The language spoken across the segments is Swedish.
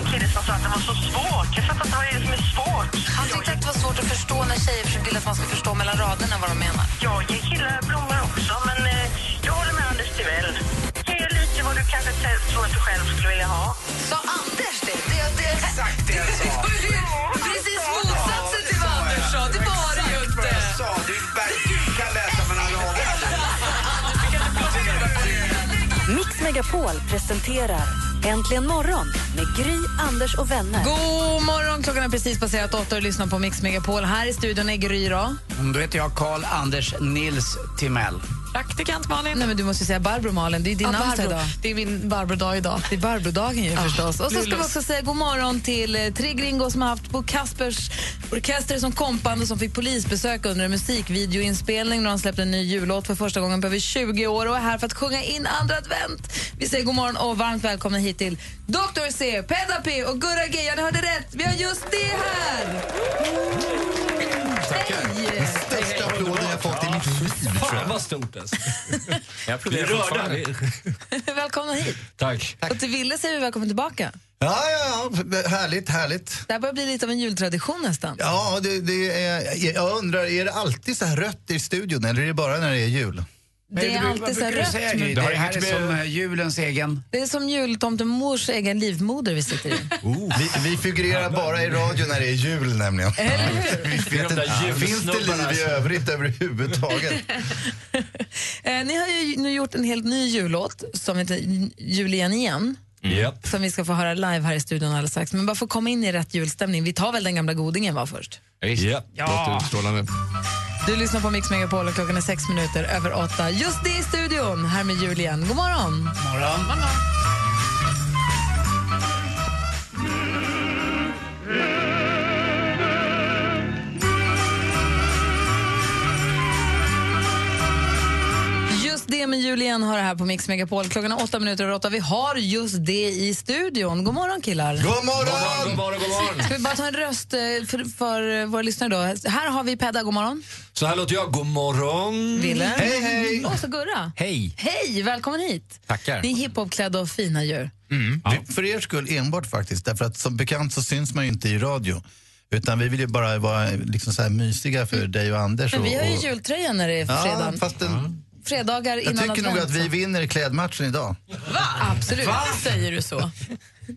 någon kille som sa att det var så svårt. Jag fattar inte vad det är som är svårt. Han tyckte att det var svårt att förstå när tjejer vill att man ska förstå mellan raderna vad de menar. Jag ger killar blommor också, men eh, jag håller med Anders Timell. Ge lite vad du kanske tror att du själv skulle vilja ha. Sa Anders det? det, det Exakt det jag sa. Precis motsatsen till vad Anders sa. Det var det ju inte. Jag sa, du verkligen kan läsa mellan raderna. Mix Megapol presenterar Äntligen morgon med Gry, Anders och vänner. God morgon! Klockan är precis passerat åtta och lyssnar på Mix Megapol. Här i studion är Gry då. Mm, Då heter jag Karl Anders Nils Timell. Praktikant Malin. Nej, men du måste säga Barbro Malin. Det är din ja, namnsdag idag. Det är min Barbro-dag idag. Det är Barbro-dagen ju förstås. Och så ska vi också säga god morgon till eh, tre gringos som har haft Bo Kaspers orkester som kompband och som fick polisbesök under en musikvideoinspelning när de släppte en ny jullåt för första gången på över 20 år och är här för att sjunga in andra advent. Vi säger god morgon och varmt välkomna hit till Dr. C, Peda P och Gurra G. Ja, ni hörde rätt. Vi har just det här! Största applåden jag fått i mitt liv, tror jag. vad stort alltså. Jag Vi är rörda. Välkomna hit. Tack. Och till Ville säger vi välkommen tillbaka. Ja, ja, ja. Härligt, härligt. Det här börjar bli lite av en jultradition nästan. Ja, det, det är, jag undrar, är det alltid så här rött i studion eller är det bara när det är jul? Det är alltid så här rött. men- Det, här är som eh, julens egen... Det är som jultomten mors egen livmoder vi sitter i. Vi, vi figurerar bara i radio när det är jul nämligen. Eller hur? Vet inte, finns det liv i övrigt överhuvudtaget? Eh, ni har ju nu gjort en helt ny jullåt som heter Jul igen igen. Japp. Som vi ska få höra live här i studion alldeles strax. Men bara för att komma in i rätt julstämning. Vi tar väl den gamla godingen var först. Japp. Låter strålande. Du lyssnar på Mix Megapol och klockan är sex minuter över åtta. Just det i studion, här med jul igen. God morgon! Morgon. Just det med jul igen har det här på Mix Megapol. Klockan är åtta minuter över åtta. Vi har just det i studion. God morgon killar! God God morgon! morgon, god morgon. Ska vi bara ta en röst eh, för, för våra lyssnare då? Här har vi Pedda, god morgon. Så här låter jag. God morgon. Ville. Hej, hej! Och så Gurra. Hej. Hej, välkommen hit. Tackar. Ni är hiphopklädda och fina djur. Vi- För er skull enbart faktiskt, därför att som bekant så syns man ju inte i radio. Utan vi vill ju bara vara liksom så här mysiga för dig och Anders. Men vi har ju och, jultröja när det är Ja, fredag. fast den, Fredagar jag innan tycker nog advent, att vi så. vinner klädmatchen idag. Absolut. Säger du så?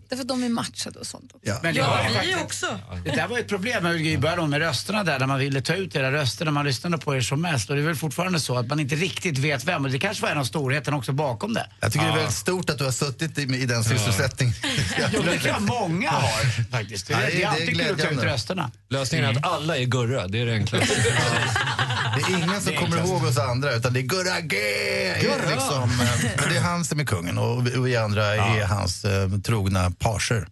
Därför att de är matchade och sånt. Ja. Men det, var ju Vi också. det där var ju ett problem i början med rösterna där, när man ville ta ut era röster när man lyssnade på er som mest. Och det är väl fortfarande så att man inte riktigt vet vem. Och det kanske var en av storheterna också bakom det. Jag tycker det är väldigt stort att du har suttit i, i den sysselsättningen. Jo, det tror jag många har faktiskt. Det, Ja, det- är är alltid kul att ta ut glädjande. rösterna. Lösningen är att alla är Gurra. Det är det enklaste. Det är ingen som kommer ihåg oss andra, utan det är Gurra G! Gurra! Liksom, eh, men det är han som är kungen och vi, och vi andra är hans eh, trogna parser.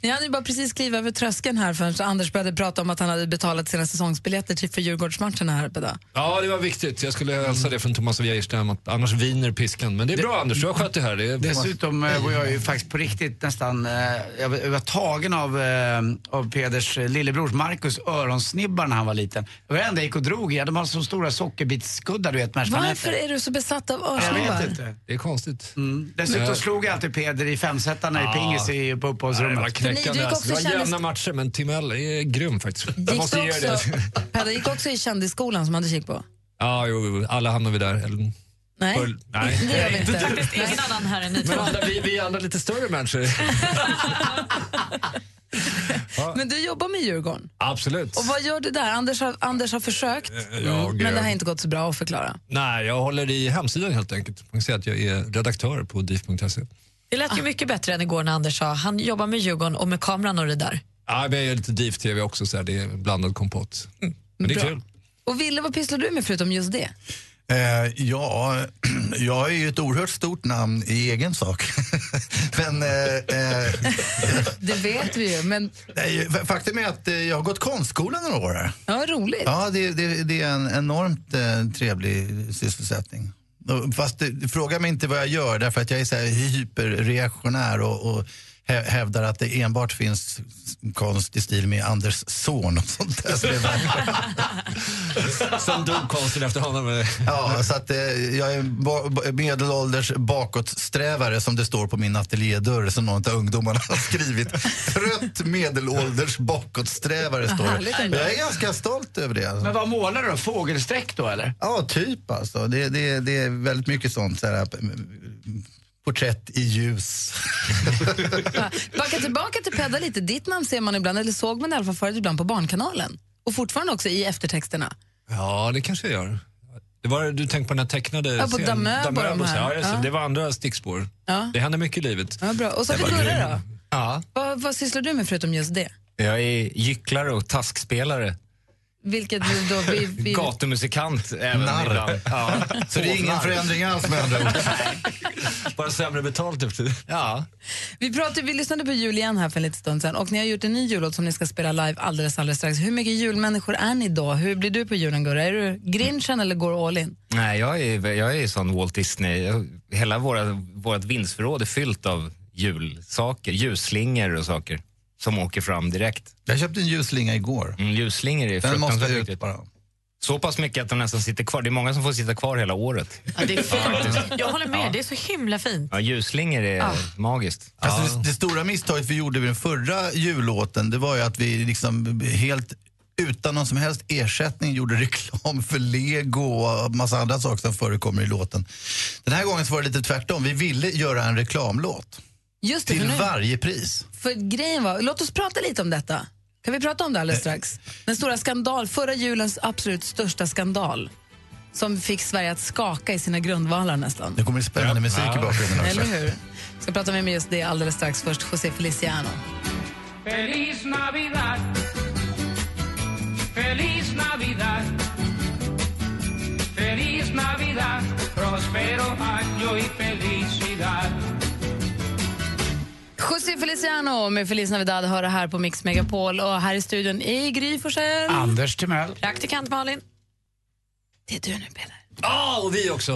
Ni hade ju bara precis klivit över tröskeln här förrän Anders började prata om att han hade betalat sina säsongsbiljetter till för Djurgårdsmatcherna här Pedda. Ja, det var viktigt. Jag skulle hälsa det från Thomas Wäjersten, att annars viner piskan. Men det är bra Anders, du har skött det här. Det är... Dessutom eh, var jag ju faktiskt på riktigt nästan, eh, jag var, jag var tagen av, eh, av Peders lillebrors Marcus öronsnibbar när han var liten. Det var det enda jag gick och drog i. De har så stora sockerbitsskuddar, du vet Varför är du så besatt av Jag vet inte. Det är konstigt. Mm. Dessutom Nej. slog jag alltid Peder i femsetarna Ja. i pingis i, på Det var uppehållsrummet. knäckande. du gick alltså. också Det var kändis- jämna matcher, men Timell är grym faktiskt. Jag måste ge också, det. Pedda gick också i kändisskolan som Anders gick på? Ja, jo, jo, alla hamnar vi där. Nej, Full- nej. det gör vi inte. Faktiskt ingen annan här än ni Men två. andra, vi, vi andra lite större människor. Men du jobbar med Djurgården. Absolut. Och vad gör du där? Anders har, Anders har försökt, jag- men det har inte gått så bra att förklara. Nej, jag håller i hemsidan helt enkelt. Man kan säga att jag är redaktör på DIF.se. Det lät ju mycket bättre än igår när Anders sa han jobbar med Djurgården och med kameran och det där. Ja, men jag gör lite DIF-TV också, så här, det är blandad kompott. Men det är Bra. kul. Och Ville, vad pysslar du med förutom just det? Eh, ja, jag är ju ett oerhört stort namn i egen sak. men eh, eh, Det vet vi ju, men nej, faktum är att eh, jag har gått konstskolan några år. här. ja, roligt. Ja, det, det, det är en enormt eh, trevlig sysselsättning. Fast fråga mig inte vad jag gör därför att jag är så här hyperreaktionär och, och hävdar att det enbart finns konst i stil med Anders son och sånt där. Så det är bara- Som dog konsten efter honom. Ja, så att, eh, jag är medelålders bakåtsträvare som det står på min ateljédörr som någon av ungdomarna har skrivit. Trött medelålders bakåtsträvare står det. Jag är ganska stolt över det. Alltså. Men vad målar du då? Fågelsträck då eller? Ja, typ alltså. Det, det, det är väldigt mycket sånt. Så här, p- porträtt i ljus. Backa tillbaka till Pedda lite. Ditt namn ser man ibland, eller såg man i alla fall förut ibland på Barnkanalen. Och fortfarande också i eftertexterna. Ja, det kanske jag gör. Det var, du tänkte på den här tecknade Ja, på scen- Damö och de. Ja. Ja. det var andra stickspår. Ja. Det händer mycket i livet. Ja, bra. Och så har vi Gurra då. Ja, Vad, vad sysslar du med förutom just det? jag är gycklare och taskspelare. Vilket vi då vi, vi, Gatumusikant även Narr. ibland. Ja. Så det är ingen förändring alls med andra ord. Bara sämre betalt efter Ja. vi, pratade, vi lyssnade på jul igen här för en liten stund sedan och ni har gjort en ny jullåt som ni ska spela live alldeles, alldeles strax. Hur mycket julmänniskor är ni då? Hur blir du på julen Gurra? Är du grinchen eller går all in? Nej, jag är, jag är sån Walt Disney. Hela vårt vindsförråd är fyllt av julsaker, ljusslingor och saker som åker fram direkt. Jag köpte en ljusslinga igår. Mm, ljusslingor är Den måste ut bara. Så pass mycket att de nästan sitter kvar. Det är många som får sitta kvar hela året. Ja, det är fint. Jag håller med, det är så himla fint. Ja, ljusslingor är magiskt. Alltså det, det stora misstaget vi gjorde vid den förra jullåten det var ju att vi liksom helt utan någon som helst ersättning gjorde reklam för lego och massa andra saker som förekommer i låten. Den här gången så var det lite tvärtom. Vi ville göra en reklamlåt. Just det, Till för nu- varje pris. För grejen var, låt oss prata lite om detta. Kan vi prata om det alldeles strax? Den stora skandal, förra julens absolut största skandal som fick Sverige att skaka i sina grundvalar nästan. Nu kommer det spännande musik i bakgrunden också. Eller hur? Ska prata med mig just det alldeles strax. Först José Feliciano. Feliz Navidad. Feliz Navidad. Feliz Navidad. Prospero año y felicidad. José Feliciano med Feliz Navidad hör det här på Mix Megapol och här i studion i Gry Forssell. Anders Timell. Praktikant Malin. Det är du nu Peter. Ja, och vi också.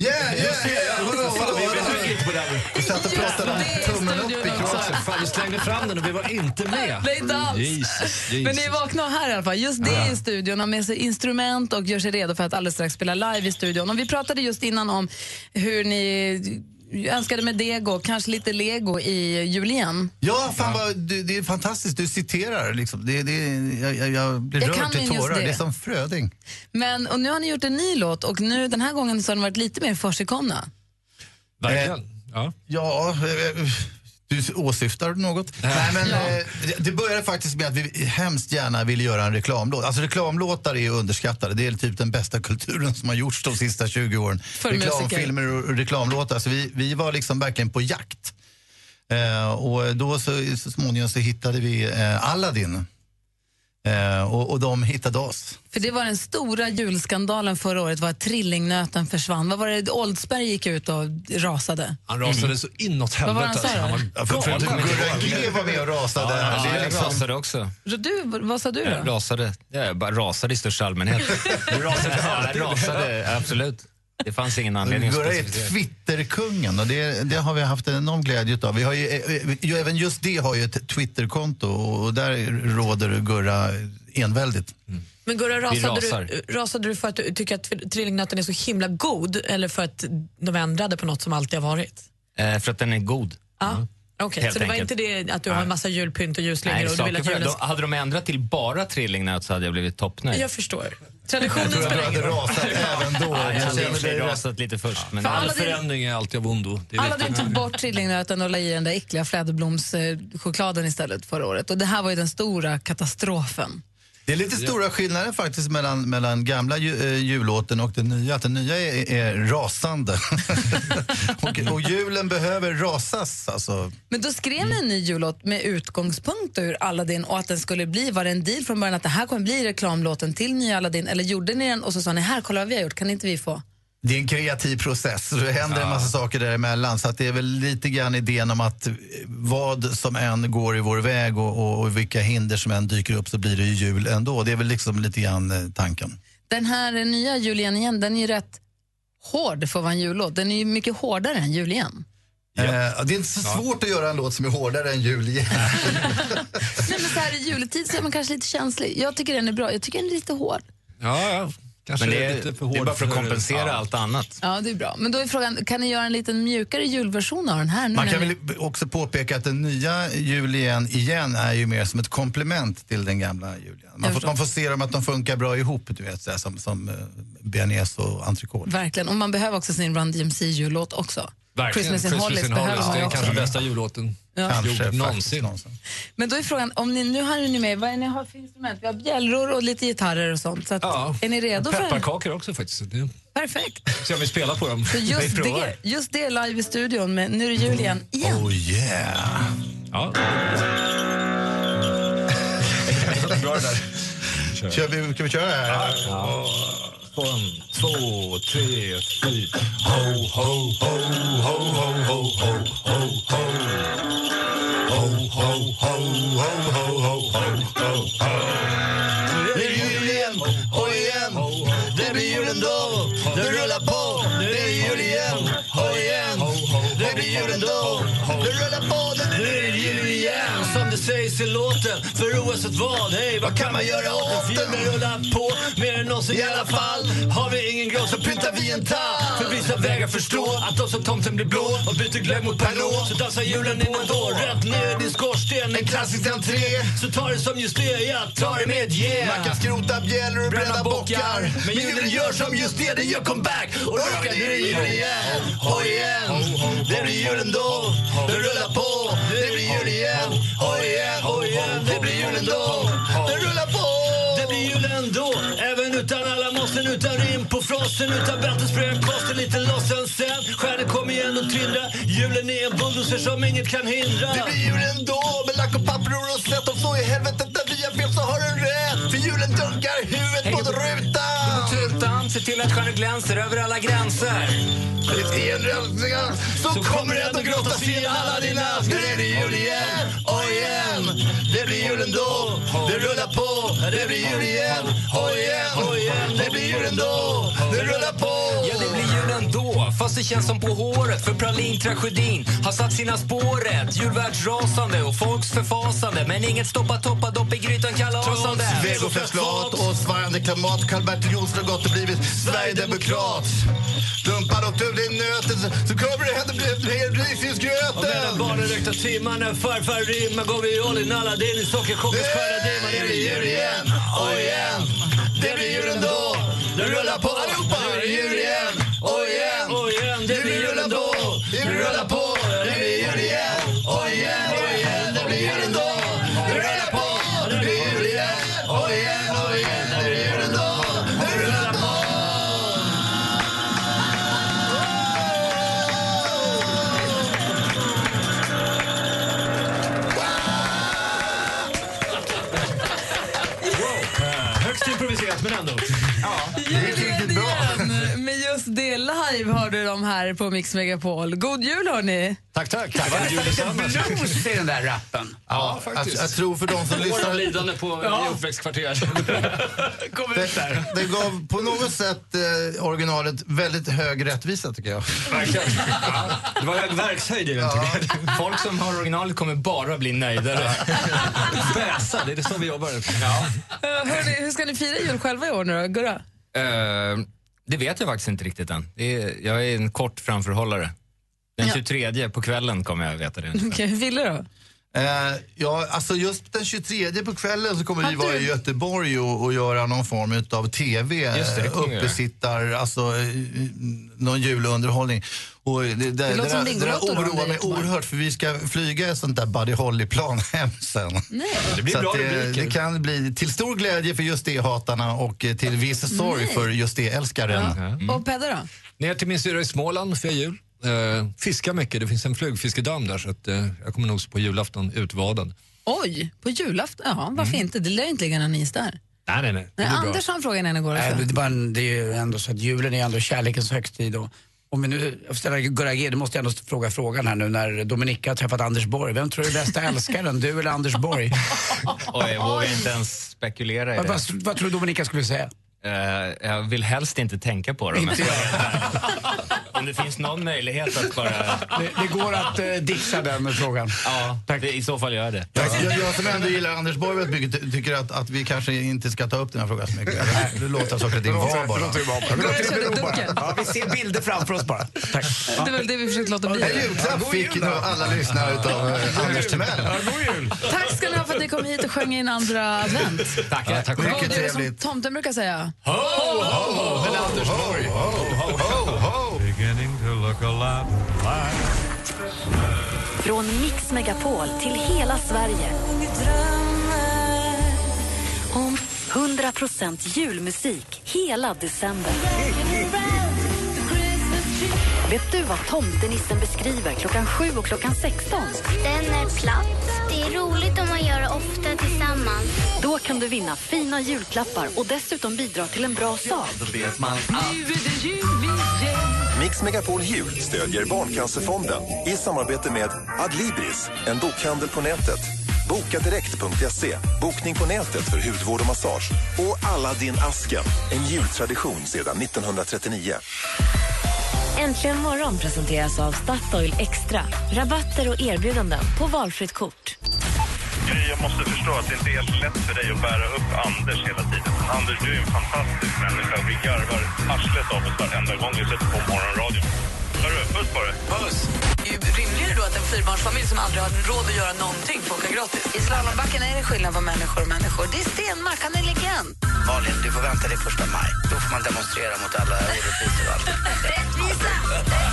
Yeah, yeah, yeah! Vadå, vadå, Vi vadå? trycker inte på den. Vi satt och pratade om tummen upp i Kroatien. Fan, vi slängde fram den och vi var inte med. Nej, inte alls. Jesus, Men ni Jesus. är vakna här i alla fall. Just det i studion har med sig instrument och gör sig redo för att alldeles strax spela live i studion. Och vi pratade just innan om hur ni önskade med dego, kanske lite lego i jul igen. Ja, fan vad, du, det är fantastiskt. Du citerar liksom. Det, det, jag, jag, jag blir Jag rörd till tårar. det. Det är som Fröding. Men och nu har ni gjort en ny låt och nu, den här gången så har ni varit lite mer försigkomna. Verkligen. Ja. Ja, eh, du åsyftar något? Nej, men, eh, det- det började faktiskt med att vi hemskt gärna ville göra en reklamlåt. Alltså reklamlåtar är underskattade. Det är typ den bästa kulturen som har gjorts de sista 20 åren. För. Reklamfilmer och reklamlåtar. Så vi, vi var liksom verkligen på jakt. Eh, och då så, så småningom så hittade vi eh, Aladdin. Eh, och, och de hittade oss. För det var den stora julskandalen förra året var att trillingnöten försvann. Vad var det? Oldsberg gick ut och rasade. Han rasade så inåt Vad var helvete. han sa alltså. då? Han var Ja, för- för galen. Gurra G var med och rasade. Ja, är jag liksom- rasade också. Du, vad sa du Jag då? rasade. Jag bara rasade i största allmänhet. Du rasade Ja, jag rasade, absolut. Det fanns ingen anledning Gurra är. Twitterkungen och det, det har vi haft en enorm glädje av. Vi har ju, eh, ju, även just det har ju ett Twitterkonto och där råder Gurra enväldigt. Men Gurra, rasade du, rasade du för att du tycker att trillingnöten är så himla god eller för att de ändrade på något som alltid har varit? Eh, för att den är god. Ja. Okej, Helt så det var enkelt. inte det att du har en massa julpynt och ljusslingor Nej, och du vill att julen De, hade de ändrat till bara trillingnöt så hade jag blivit toppnöjd. Jag förstår. Traditionen Jag tror spelar jag hade rasat även då. Ja, jag hade i och känner för sig dig rätt. rasat lite först. Men För All alla din- förändring är alltid av ondo. Det Alla viktigt. tog bort trillingnöten och la i den där äckliga fläderblomschokladen istället förra året. Och det här var ju den stora katastrofen. Det är lite stora skillnader faktiskt mellan, mellan gamla ju, eh, jullåten och den nya. Att den nya är, är rasande. och, och julen behöver rasas. Alltså. Men då skrev ni en ny jullåt med utgångspunkt ur Aladdin och att den skulle bli, var det en deal från början att det här kommer bli reklamlåten till nya Aladdin eller gjorde ni den och så sa ni här, kolla vad vi har gjort, kan inte vi få? Det är en kreativ process. så Det händer en massa saker däremellan. Så att det är väl lite grann idén om att eh, vad som än går i vår väg och, och, och vilka hinder som än dyker upp så blir det ju jul ändå. Det är väl liksom lite grann eh, tanken. Den här nya Jul igen den är ju rätt hård för att vara en jullåt. Den är ju mycket hårdare än Jul igen. Eh, det är inte så svårt att göra en låt som är hårdare än jul igen. Nej, men så här i juletid så är man kanske lite känslig. Jag tycker den är bra. Jag tycker den är lite hård. Ja, ja. Kanske Men det är, lite för det är hård bara för att kompensera ja. allt annat. Ja, det är bra. Men då är frågan, kan ni göra en liten mjukare julversion av den här? Nu Man kan ni- väl också påpeka att den nya jul igen, igen är ju mer som ett komplement till den gamla jul igen. Man får, man får se dem att de funkar bra ihop, du vet, så här, som, som uh, bearnaise och entrecote. Verkligen. Och man behöver också sin Run DMC-jullåt också. Verkligen. Christmas in Hollies behöver man Det ju är kanske bästa jullåten Ja. Kanske, någonsin. någonsin. Men då är frågan, om ni, nu har ni med, vad är ni har för instrument? Vi har bjällror och lite gitarrer och sånt. Så att, Ja. är ni redo för Pepparkakor också faktiskt. Det, Perfekt. så jag vill spela på dem. Så just, Vi det, just det live i studion med Nu är det jul igen. igen. Oh yeah! Ja. Bra det där. Kör vi, kan vi köra det här? En, två, tre, fyra. Ho, ho, ho, ho, ho, ho, ho, ho, ho. Ho, ho, ho, ho, ho, ho, ho, ho, ho. Sägs i låten, för oavsett vad, hej vad kan man göra åt det? Julen rullar på, mer än någonsin i alla fall. Har vi ingen gran så pyntar vi en tall. För vissa vägar förstå att de som tomten blir blå och byter glögg mot Pernod. Så dansar julen in ändå, rätt ner i din skorsten. En klassisk entré, så ta det som just det, ja, ta det med ett yeah. Man kan skrota bjällror och bränna bockar. Men julen gör som just det, den gör comeback. Och det är jul igen, ho igen. Det blir jul ändå, det rullar på. Det blir jul igen, ho igen, ho igen. Det blir jul ändå, det rullar på. Det blir jul ändå, även utan alla måsten, utan rim på frosten, utan bältesspray, kosten lite lossen sen. Stjärnor kommer igen och tindrar. Julen är en bulldozer som inget kan hindra. Det blir jul ändå med lack och papper och rosett. Om så i helvetet där vi har fel så har den rätt. För julen dunkar huvudet mot rutan. Se till att stjärnor glänser över alla gränser. Så kommer det ändå grottas i alla dina det jul igen, och igen. Det blir jul ändå, det rullar på. Det blir jul igen, och igen, och igen. Det blir jul ändå, det rullar på. Ja, det blir jul ändå, fast det känns som på håret För pralin-tragedin har satt sina spåret Julvärldsrasande och folks förfasande Men inget stoppa toppa dopp i grytan kalasande Trots vegofestlat och svarande klimat Karl-Bertil Jonsson har gått och blivit Sverigedemokrat. Dumpad och tull i nöten så kommer det hända mer Och risgrynsgröten medan barnen räknar timmar när farfar rimmar går vi all in alla. Del i sockerchockens sköra dimma Det blir jul igen, och igen. Det blir jul ändå, det rullar på Just det live har du dem här på Mix Megapol. God jul hörni! Tack, tack. Det var lite blues i den där rappen. Ja, jag, faktiskt. jag tror för de som lyssnar lidande på ja. uppväxtkvarter. Kom ut där. det gav på något sätt eh, originalet väldigt hög rättvisa tycker jag. Verkligen. Ja. Det var hög verkshöjd i den tycker jag. Folk som har originalet kommer bara bli nöjdare. Bäsa, det är så vi jobbar. Ja. Uh, hörni, hur ska ni fira jul själva i år nu då? Gurra? Eh, det vet jag faktiskt inte riktigt än. Är, jag är en kort framförhållare. Den Ja. 23 på kvällen kommer jag veta det. Okej, hur vill du då? Eh, ja, alltså just den 23 på kvällen så kommer vi vara du- i Göteborg och, och göra någon form av TV. Just det, det uppesittar, alltså eh, någon julunderhållning. Och det, det, det, som där, det där det oroar är mig oerhört för vi ska flyga ett sånt där Buddy Holly-plan hem sen. Nej. Det blir så bra att det, det kan bli till stor glädje för just det-hatarna och eh, till viss sorg Nej. för just det-älskaren. Och Pedda då? Ner till min syrra i Småland för jul. Eh, fiska mycket, det finns en flugfiskedamm där så att, eh, jag kommer nog på julafton utvadad. Oj, på julafton? Ja, varför inte? Det lär inte ligga någon is där. Nej, nej, nej. Nej, Anders har en fråga innan jag går. Nej, det, är bara, en- det är ju ändå så att julen är ändå kärlekens högtid. Och, om vi nu jag får ställa Gurra G, du måste jag ändå fråga frågan här nu när Dominika har träffat Anders Borg. Vem tror du är bästa älskaren, du eller Anders Borg? Och jag vågar inte ens spekulera i vad, det. vad, vad tror du Dominika skulle säga? Eh, jag vill helst inte tänka på det. om Om det finns någon möjlighet att bara... Det, det går att uh, dixa den frågan. Ja, det, i så fall gör jag det. Jag, jag, jag som ändå gillar Anders Borg väldigt mycket ty- tycker att, att vi kanske inte ska ta upp den här frågan så mycket. Det låter saker och ting vara bara. låter det vara bara. Vi låter det bero bara. Ja, vi ser bilder framför oss bara. Tack. Det var väl det vi försökte låta bli. En julklapp fick nog alla lyssnare utav eh, Anders Timell. Tack ska ni ha för att ni kom hit och sjöng in andra advent. Tackar. tack. Vad Mycket som trevligt. tomten brukar säga? Ho, ho, ho, eller Anders Borg. Ho, ho, ho. Beginning Från Mix Megapol till hela Sverige. 100% julmusik hela december. Vet du vad tomtenissen beskriver klockan 7 och klockan 16? Den är platt. Det är roligt om man gör det ofta tillsammans. Då kan du vinna fina julklappar och dessutom bidra till en bra sak. Då vet man Mix Megapol Jul stödjer Barncancerfonden i samarbete med Adlibris, en bokhandel på nätet. Bokadirekt.se, bokning på nätet för hudvård och massage. Och Aladdin Asken, en jultradition sedan 1939. Äntligen morgon presenteras av Statoil Extra. Rabatter och erbjudanden på valfritt kort. Jag måste förstå att det inte är helt lätt för dig att bära upp Anders hela tiden. Anders, du är en fantastisk människa. Vi garvar arslet av oss varenda gång vi sätter på morgonradion. Hörru, puss på dig. Puss! Rimligare då att en fyrbarnsfamilj som aldrig har råd att göra någonting får åka gratis? I slalombacken är det skillnad på människor och människor. Det är Stenmark, han är legend. Malin, du får vänta till första maj. Då får man demonstrera mot alla orättvisor och allt.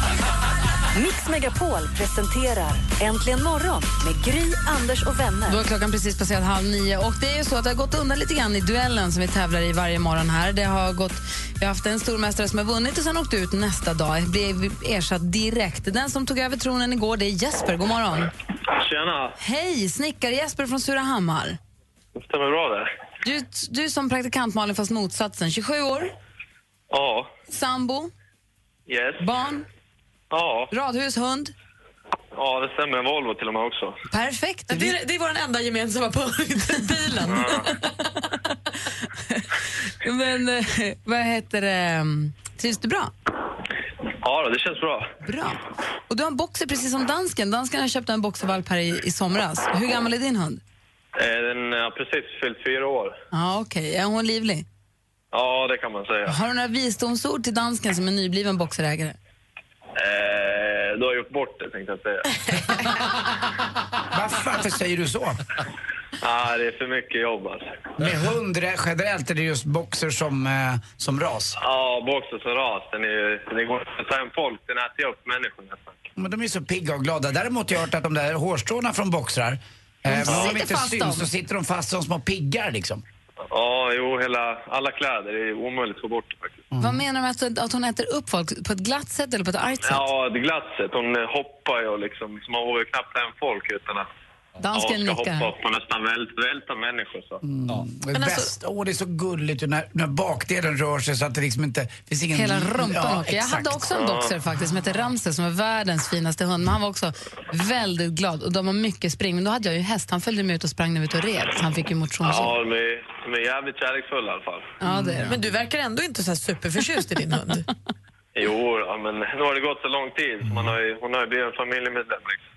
Mix Megapol presenterar Äntligen morgon med Gry, Anders och vänner. Då är klockan precis passerat halv nio. Och det är ju så att det har gått undan lite grann i duellen som vi tävlar i varje morgon här. Det har gått, vi har haft en stormästare som har vunnit och sen åkt ut nästa dag. Blev ersatt direkt. Den som tog över tronen igår det är Jesper. God morgon. Tjena. Hej, snickare Jesper från Surahammar. Det stämmer bra det. Du, du är som praktikant Malin fast motsatsen. 27 år, Ja. sambo, Yes. barn, Ja. radhus, hund. Ja, det stämmer. En Volvo till och med också. Perfekt. Det är, det är vår enda gemensamma punkt, bilen. Men eh, vad heter det? Trivs du bra? Ja, det känns bra. Bra. Och du har en boxer precis som dansken. Dansken har köpt en boxervalp här i, i somras. Hur gammal är din hund? Eh, Den har precis fyllt fyra år. Ja, okej. Är hon livlig? Ja, det kan man säga. Har du några visdomsord till dansken som är nybliven boxerägare? Eh, du har gjort bort det, tänkte jag säga. Varför, varför säger du så? ah, det är för mycket jobb alltså. Med hund re- generellt är det just boxer som, eh, som ras. Ja, boxer som ras. Den, är, ju- den går inte att ta hem folk. Den äter ju upp människor nästan. Men de är så pigga och glada. Däremot har jag hört att de där hårstråna från boxrar, eh, Mm. om de Sitter inte fast syns dem. så sitter de fast som små piggar liksom. Ja, jo, hela, alla kläder. Det är omöjligt att få bort faktiskt. Vad menar du med att, att hon äter upp folk? På ett glatt sätt eller på ett argt sätt? Ja, det är glatt sätt. Hon hoppar ju och liksom, man vågar knappt ta hem folk utan att Dansken ja, ska nickar. hoppa på nästan vält, välta människor. Så. Det, Men alltså- bäst, åh, det är så gulligt när, när bakdelen rör sig så att det liksom inte finns ingen... Hela rumpan ja, åker. Jag hade också en boxer faktiskt som heter Ramses som är världens finaste hund. Men han var också väldigt glad och de har mycket spring. Men då hade jag ju häst. Han följde med ut och sprang när vi ut och red. Så han fick ju motionsjobb. Ja, de är, de är jävligt kärleksfulla i alla fall. Ja, det är de. Men du verkar ändå inte så här superförtjust i din hund. Jo, ja, men nu har det gått så lång tid så man har ju, hon har ju blivit en familjemedlem. Liksom.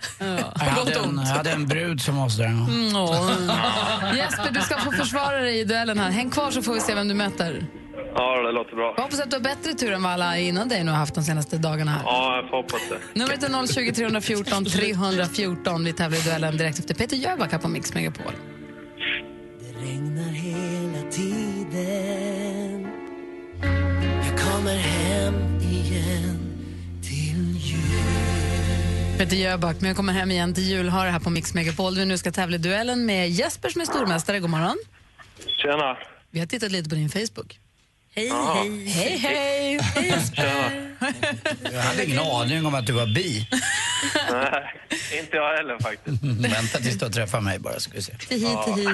Jag hade, en, jag hade en brud som ja. Mm, åh. Jesper, du ska få försvara dig i duellen här. Häng kvar så får vi se vem du möter. Ja, det låter bra. Jag hoppas att du har bättre tur än vad alla innan dig nu har haft de senaste dagarna här. Ja, jag får hoppas det. Numret är 020 314 314. Vi tävlar i duellen direkt efter Peter Jöback här på Mix Megapol. Det regnar hela tiden Jag kommer hem Peter Jöback, men jag kommer hem igen till jul har det här på Mix Megapol. Vi nu ska tävla i duellen med Jesper som är stormästare. God morgon. Tjena. Vi har tittat lite på din Facebook. Hej, Ja. hej. Hej, hej. Hej, Jesper. Jag hade ingen aning om att du var bi. Nej, inte jag heller faktiskt. Vänta tills du har träffat mig bara ska vi se. Tihi, tihi.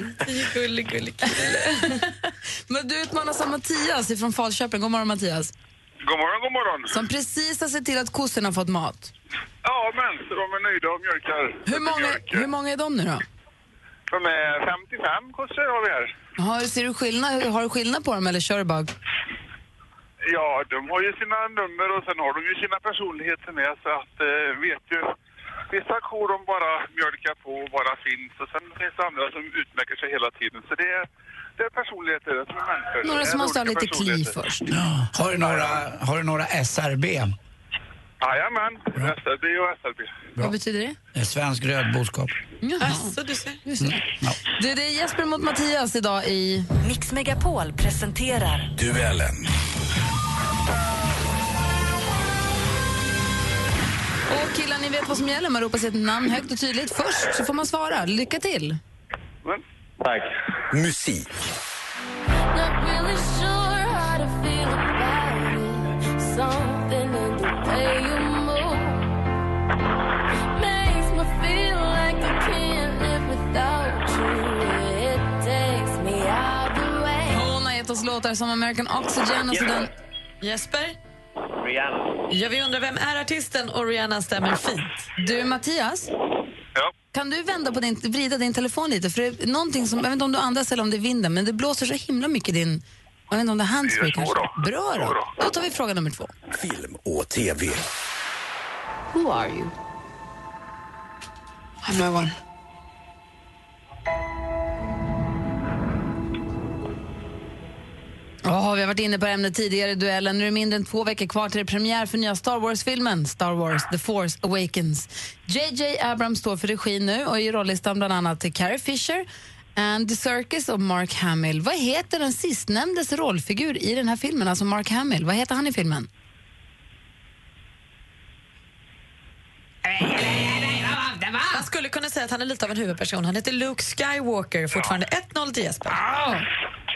Gullig, gullig kille. Men du utmanas av Mattias från Falköping. God morgon Mattias. God morgon, god morgon. Som precis har sett till att kossorna har fått mat. Ja, men så de är nöjda och mjölkar. Hur många, hur många är de nu då? De är 55 kossor har vi här. Har, ser du skillnad, har du skillnad på dem eller kör du bara? Ja, de har ju sina nummer och sen har de ju sina personligheter med så att eh, vet ju. Vissa kor de bara mjölkar på och bara finns och sen finns det andra som utmärker sig hela tiden. Så det är, det är personligheter som är människor. Några Det som måste ha lite kli först. Har du några, har du några SRB? Jajamän, SRB och SRB. Vad betyder det? Eh, Svensk rödboskap. Jaha. du ser. Du ser. Du, det är Jesper mot Mattias idag i... Mix Megapol presenterar Duellen. Och killar, ni vet vad som gäller. Man ropar sitt namn högt och tydligt först så får man svara. Lycka till! Tack. Musik. Hon har gett oss låtar som American Oxygen och så den... Jesper? Rihanna. Ja, vi undrar vem är artisten och Rihanna stämmer fint. Du, Mattias? Kan du vända på din, vrida din telefon lite? För det är någonting som, jag vet inte om du andas eller om det är vinden, men det blåser så himla mycket i din... Jag vet inte om det är handsfree kanske? Bra då. Då tar vi fråga nummer två. Film och TV. Who are you? I'm no one. Ja, vi har varit inne på ämnet tidigare i duellen. Nu är det mindre än två veckor kvar till det premiär för nya Star Wars-filmen Star Wars The Force Awakens. J.J. Abrams står för regi nu och i rollistan bland annat till Carrie Fisher, Andy Serkis och Mark Hamill. Vad heter den sistnämndes rollfigur i den här filmen, alltså Mark Hamill? Vad heter han i filmen? Man skulle kunna säga att han är lite av en huvudperson. Han heter Luke Skywalker. Fortfarande 1-0 till Jesper.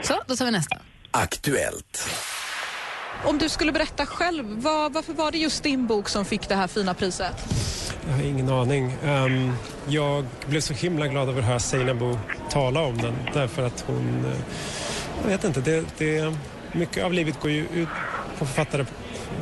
Så, då tar vi nästa. Aktuellt. Om du skulle berätta själv, vad, varför var det just din bok som fick det här fina priset? Jag har ingen aning. Um, jag blev så himla glad över att höra Seinabo tala om den därför att hon... Eh, jag vet inte, det, det, mycket av livet går ju ut på författare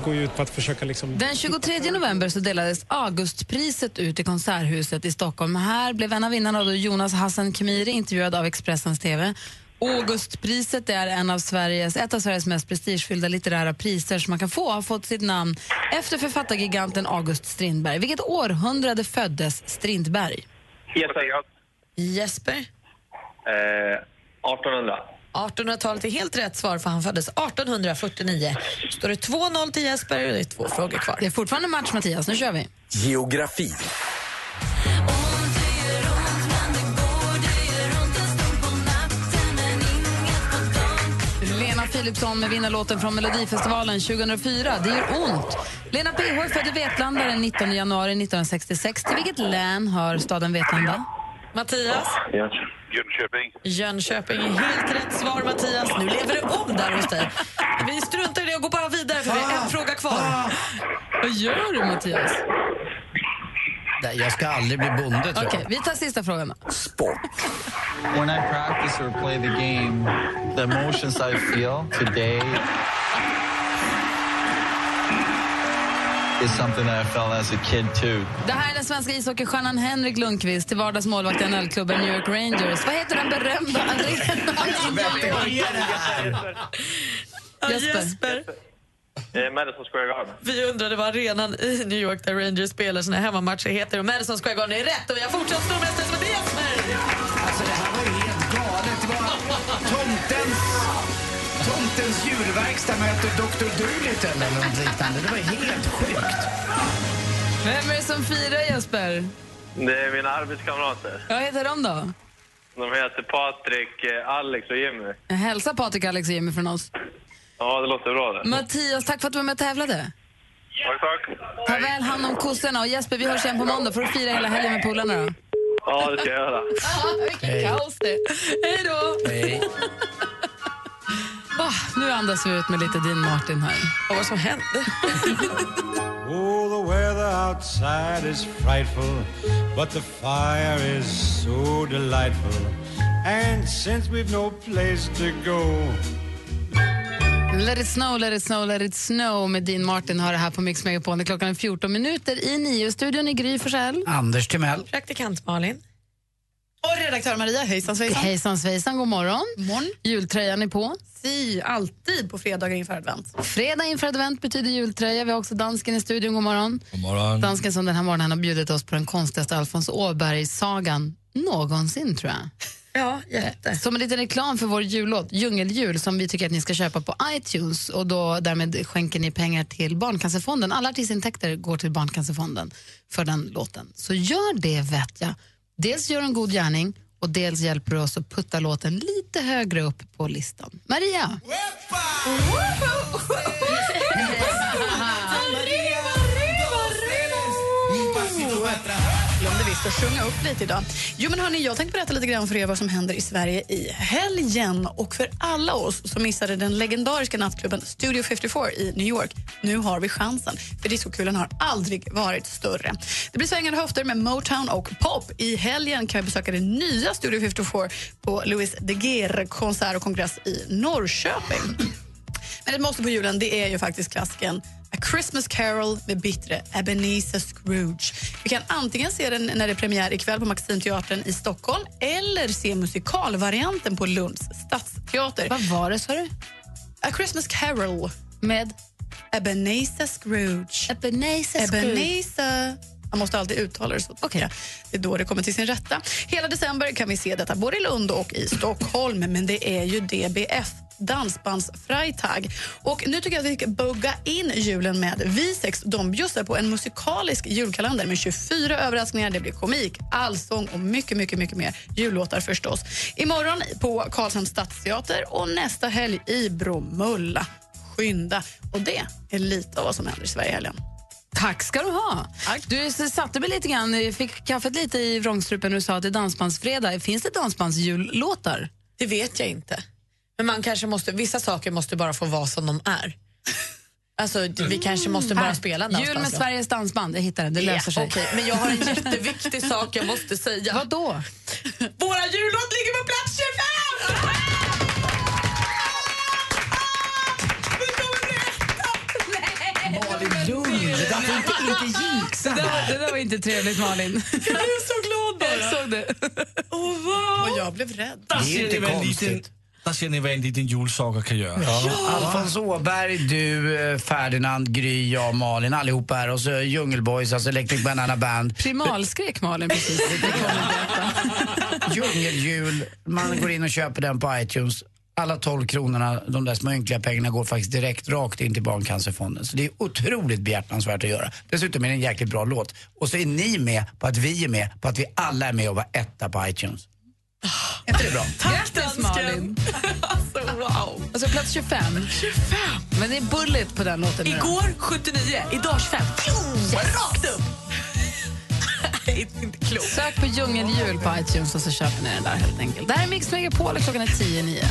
går ju ut på att försöka liksom... Den 23 november så delades Augustpriset ut i Konserthuset i Stockholm. Här blev en av vinnarna då Jonas Hassan Khemiri intervjuad av Expressens TV. Augustpriset är en av Sveriges, ett av Sveriges mest prestigefyllda litterära priser som man kan få. Har fått sitt namn efter författargiganten August Strindberg. Vilket århundrade föddes Strindberg? Jesper. Jesper? Eh, 1800. 1800-talet är helt rätt svar för han föddes 1849. Står det 2-0 till Jesper och det är två frågor kvar. Det är fortfarande match Mattias, nu kör vi. Geografi. Philipsson med vinnarlåten från Melodifestivalen 2004, Det gör ont. Lena PH är född i Vetlanda den 19 januari 1966. Till vilket län hör staden Vetlanda? Mattias? Jönköping. Jönköping är helt rätt svar, Mattias. Nu lever det om där hos dig. Vi struntar i det och går bara vidare för vi har en fråga kvar. Vad gör du, Mattias? Nej, Jag ska aldrig bli bonde, tror Okej, jag. vi tar sista frågan. då. When I practice or play the game, the emotions I feel today is something that I felt as a kid too. Det här är den svenska ishockeystjärnan Henrik Lundqvist, till vardags målvakt i NHL-klubben New York Rangers. Vad heter den berömda arenan? Jesper. Jesper. Eh, Madison Square Garden. Vi undrade vad arenan i New York där Rangers spelar sina hemmamatcher heter. Och Madison Square Garden är rätt och vi har fortsatt stormästare som heter Jesper! Alltså det här var ju helt galet. Det var tomtens, tomtens djurverkstad möter Dr. Dolittle eller något liknande. Det var helt sjukt. Vem är det som firar, Jesper? Det är mina arbetskamrater. Vad heter de då? De heter Patrik, eh, Alex och Jimmy. Hälsa Patrik, Alex och Jimmy från oss. Ja, det låter bra det. Mattias, tack för att du var med och tävlade. Tack, tack. Ta väl hand om kossorna. Och Jesper, vi hörs igen på måndag. Får du fira hela helgen med polarna då? Ja, det ska jag göra. Ja, vilket kaos det Hej då! Hej. Ah, nu andas vi ut med lite Dean Martin här. Vad var det som hände? Oh, the weather outside is frightful, but the fire is so delightful. And since we've no place to go Let it snow, let it snow, let it snow med Dean Martin har det här på Mix är Klockan är 14 minuter i nio. Studion i Gry Forssell. Anders Timell. Praktikant Malin. Och redaktör Maria, hejsan svejsan. Hejsan svejsan, god morgon. morgon. Jultröjan är på. Si, alltid på fredagar inför advent. Fredag inför advent betyder jultröja. Vi har också dansken i studion. God morgon. God morgon. Dansken som den här morgonen har bjudit oss på den konstigaste Alfons Åberg-sagan någonsin, tror jag. Ja, jätte. Som en liten reklam för vår jullåt, Djungeljul, som vi tycker att ni ska köpa på iTunes. Och då Därmed skänker ni pengar till Barncancerfonden. Alla artistintäkter går till Barncancerfonden för den låten. Så gör det, vet jag. Dels gör en god gärning och dels hjälper du oss att putta låten lite högre upp på listan. Maria! Wepa! Visst att sjunga upp lite idag. Jo, men hörni, jag tänkte berätta lite grann för er vad som händer i Sverige i helgen. Och för alla oss som missade den legendariska nattklubben Studio 54 i New York, nu har vi chansen. För discokulan har aldrig varit större. Det blir svängande höfter med Motown och pop. I helgen kan vi besöka det nya Studio 54 på Louis De Geer konsert och kongress i Norrköping. Men ett måste på julen det är ju faktiskt klassiken A Christmas Carol med bittre Ebenezer Scrooge. Vi kan antingen se den när det är premiär ikväll på Maximteatern i Stockholm eller se musikalvarianten på Lunds stadsteater. Vad var det, sa du? A Christmas Carol. Med? Ebenezer Scrooge. Ebenezer Scrooge. Ebenezer. Man måste alltid uttala det så. Okay. Det är då det kommer till sin rätta. Hela december kan vi se detta både i Lund och i Stockholm. Men det är ju DBF, Dansbandsfreitag. Och nu tycker jag att vi ska bugga in julen med Visex. De bjussar på en musikalisk julkalender med 24 överraskningar. Det blir komik, allsång och mycket, mycket, mycket mer. Jullåtar förstås. Imorgon på Karlshamns stadsteater och nästa helg i Bromölla. Skynda. Och det är lite av vad som händer i Sverige helgen. Tack ska du ha. Du satte mig lite grann, fick kaffet lite i vrångstrupen när du sa att det är dansbandsfredag. Finns det dansbandsjullåtar? Det vet jag inte. Men man kanske måste, vissa saker måste bara få vara som de är. Alltså, vi kanske måste bara Här. spela en Jul med. Sveriges dansband, jag hittade den, det löser sig. okej, men jag har en jätteviktig sak jag måste säga. Vad då? Våra jullåt ligger på plats 25! Där får inte, inte jinxa Det, här. det där var inte trevligt, Malin. Jag är så glad bara. Jag såg det. Och jag blev rädd. Det är ju inte konstigt. liten, där ser ni vad en liten julsaga kan göra. Alfons Åberg, du, eh, Ferdinand, Gry, jag, Malin, allihopa här. Och så Djungelboys, alltså Electric Banana Band. Primalskrek Malin precis. Djungeljul, man går in och köper den på iTunes. Alla 12 kronorna, de där små ynkliga pengarna går faktiskt direkt rakt in till Barncancerfonden. Så det är otroligt behjärtansvärt att göra. Dessutom är det en jäkligt bra låt. Och så är ni med på att vi är med på att vi alla är med och var etta på iTunes. Är inte det bra? Grattis Malin. Alltså, wow. Alltså plats 25. 25! Men det är bullet på den låten. Igår 79, idag 25. Yes. Rakt upp! Nej, inte klokt. Sök på djungeljul på iTunes och så köper ni den där helt enkelt. Det här är Mix Megapol och klockan är 10 9.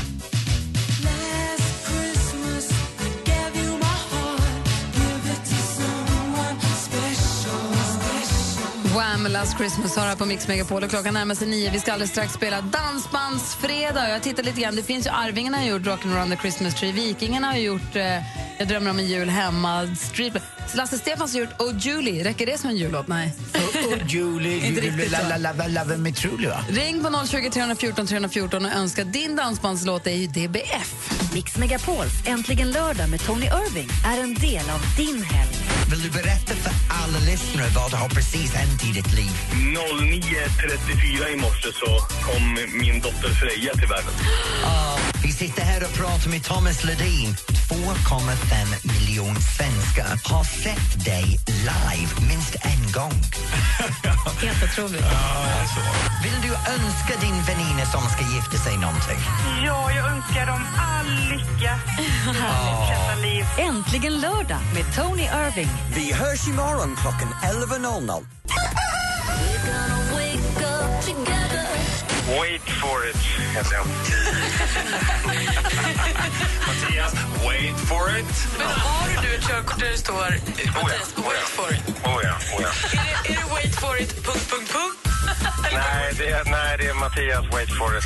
Wham! Last Christmas har här på Mix Megapol och klockan närmar sig nio. Vi ska alldeles strax spela Dansbandsfredag. Jag tittar lite grann. Det finns ju Arvingarna har gjort Rockin' around the Christmas tree. Vikingarna har gjort eh, Jag drömmer om en jul hemma. Street... Lasse Stefans har gjort Oh Julie. Räcker det som en jullåt? Nej. Oh Julie, la, la, love me truly va? Ring på 020 314 314 och önska din dansbandslåt är ju DBF. Mix Megapols Äntligen lördag med Tony Irving är en del av din helg. Vill du berätta för alla lyssnare vad har precis hänt i ditt liv? 09.34 i morse så kom min dotter Freja till världen. Vi sitter här och pratar med Thomas Ledin. 2,5 miljoner svenskar har sett dig live minst en gång. Helt otroligt. Vill du önska din väninna som ska gifta sig någonting? Ja, jag önskar dem all lycka liv. Äntligen lördag med Tony Irving. Vi hörs imorgon klockan 11.00. Wait for it, heter jag. Mattias, wait for it. Men har du ett körkort där det står Mattias, wait for it? Oh ja, oh ja. Är det, är det wait for it, punkt, punkt, punkt? Nej, det är, nej, det är Mattias Wait for it.